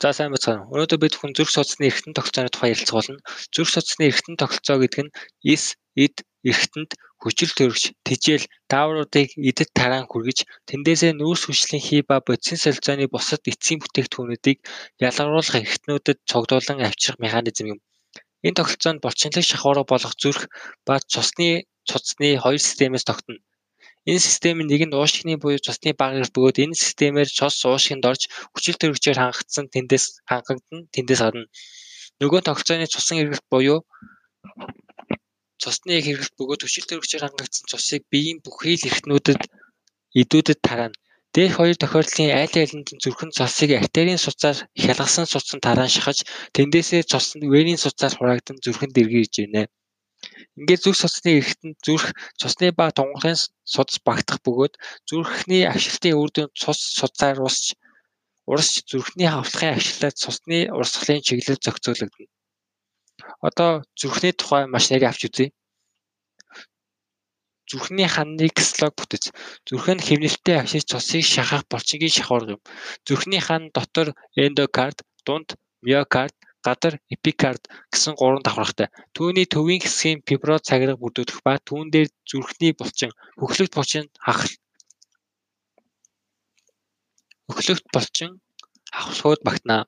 За сайн бацгаана. Өнөөдөр бид хүн зүрх судасны эргэтэн тогтолцооны тухай ярилцгаулна. Зүрх судасны эргэтэн тогтолцоо гэдэг нь эс, эд, эргэтэнд хүчил төрөгч, тижэл, даавруудыг эдэд тараан хүргэж, тэндээсээ нүүрс хүчлийн хий ба бодисын солилцооны бусад эцсийн бүтээгдэхүүнүүдийг ялгаруулах эргэтнүүдэд цогдуулан авчрах механизм юм. Энэ тогтолцоонд булчинлаг шахуурга болох зүрх ба цусны цуцны хоёр системээс тогтно. Энэ систем нь нэг нь уушигны буюу цусны баг эрт бөгөөд энэ системээр цус уушигнд орж хүчил төрөгчөөр хангагдсан тэндээс хангагдана тэндээс гадна. Нөгөө тогтолцооны цусан эргэлт буюу цусны хэрэглэлт бөгөөд хүчил төрөгчөөр хангагдсан цусыг биеийн бүхий л эртнүүдэд эдүүдэд тараана. Дээрх хоёр тохиолдлын айл айланд зүрхэн цусыг артерийн суцаар хялгасан суцсан тараан шахаж тэндээсээ цус нь венийн суцаар хураагдан зүрхэнд эргэж ирнэ. Ингээд зүрх судасны эрэхтэнд зүрх цусны ба тунгалын судас багтах бөгөөд зүрхний агшилтын үр дүнд цус судсаар усч урсч зүрхний хавлахын агшлаад цусны урсгалын чиглэл зохицуулагдана. Одоо зүрхний тухай маш нарийн авч үзье. Зүрхний ханны кислог бүтэц. Зүрх нь хэвнэлттэй агшиж цусыг шахах булчингийн шахуурга юм. Зүрхний хан дотор эндокард, дунд миокард, гадар эпикард гэсэн гурван давхаргатай. Түүний төвийн хэсгийн фиброз цагирга бүрдүүлэх ба түүн дээр зүрхний булчин, хөхлөгт булчин хахал хөхлөгт булчин хавсгууд багтана.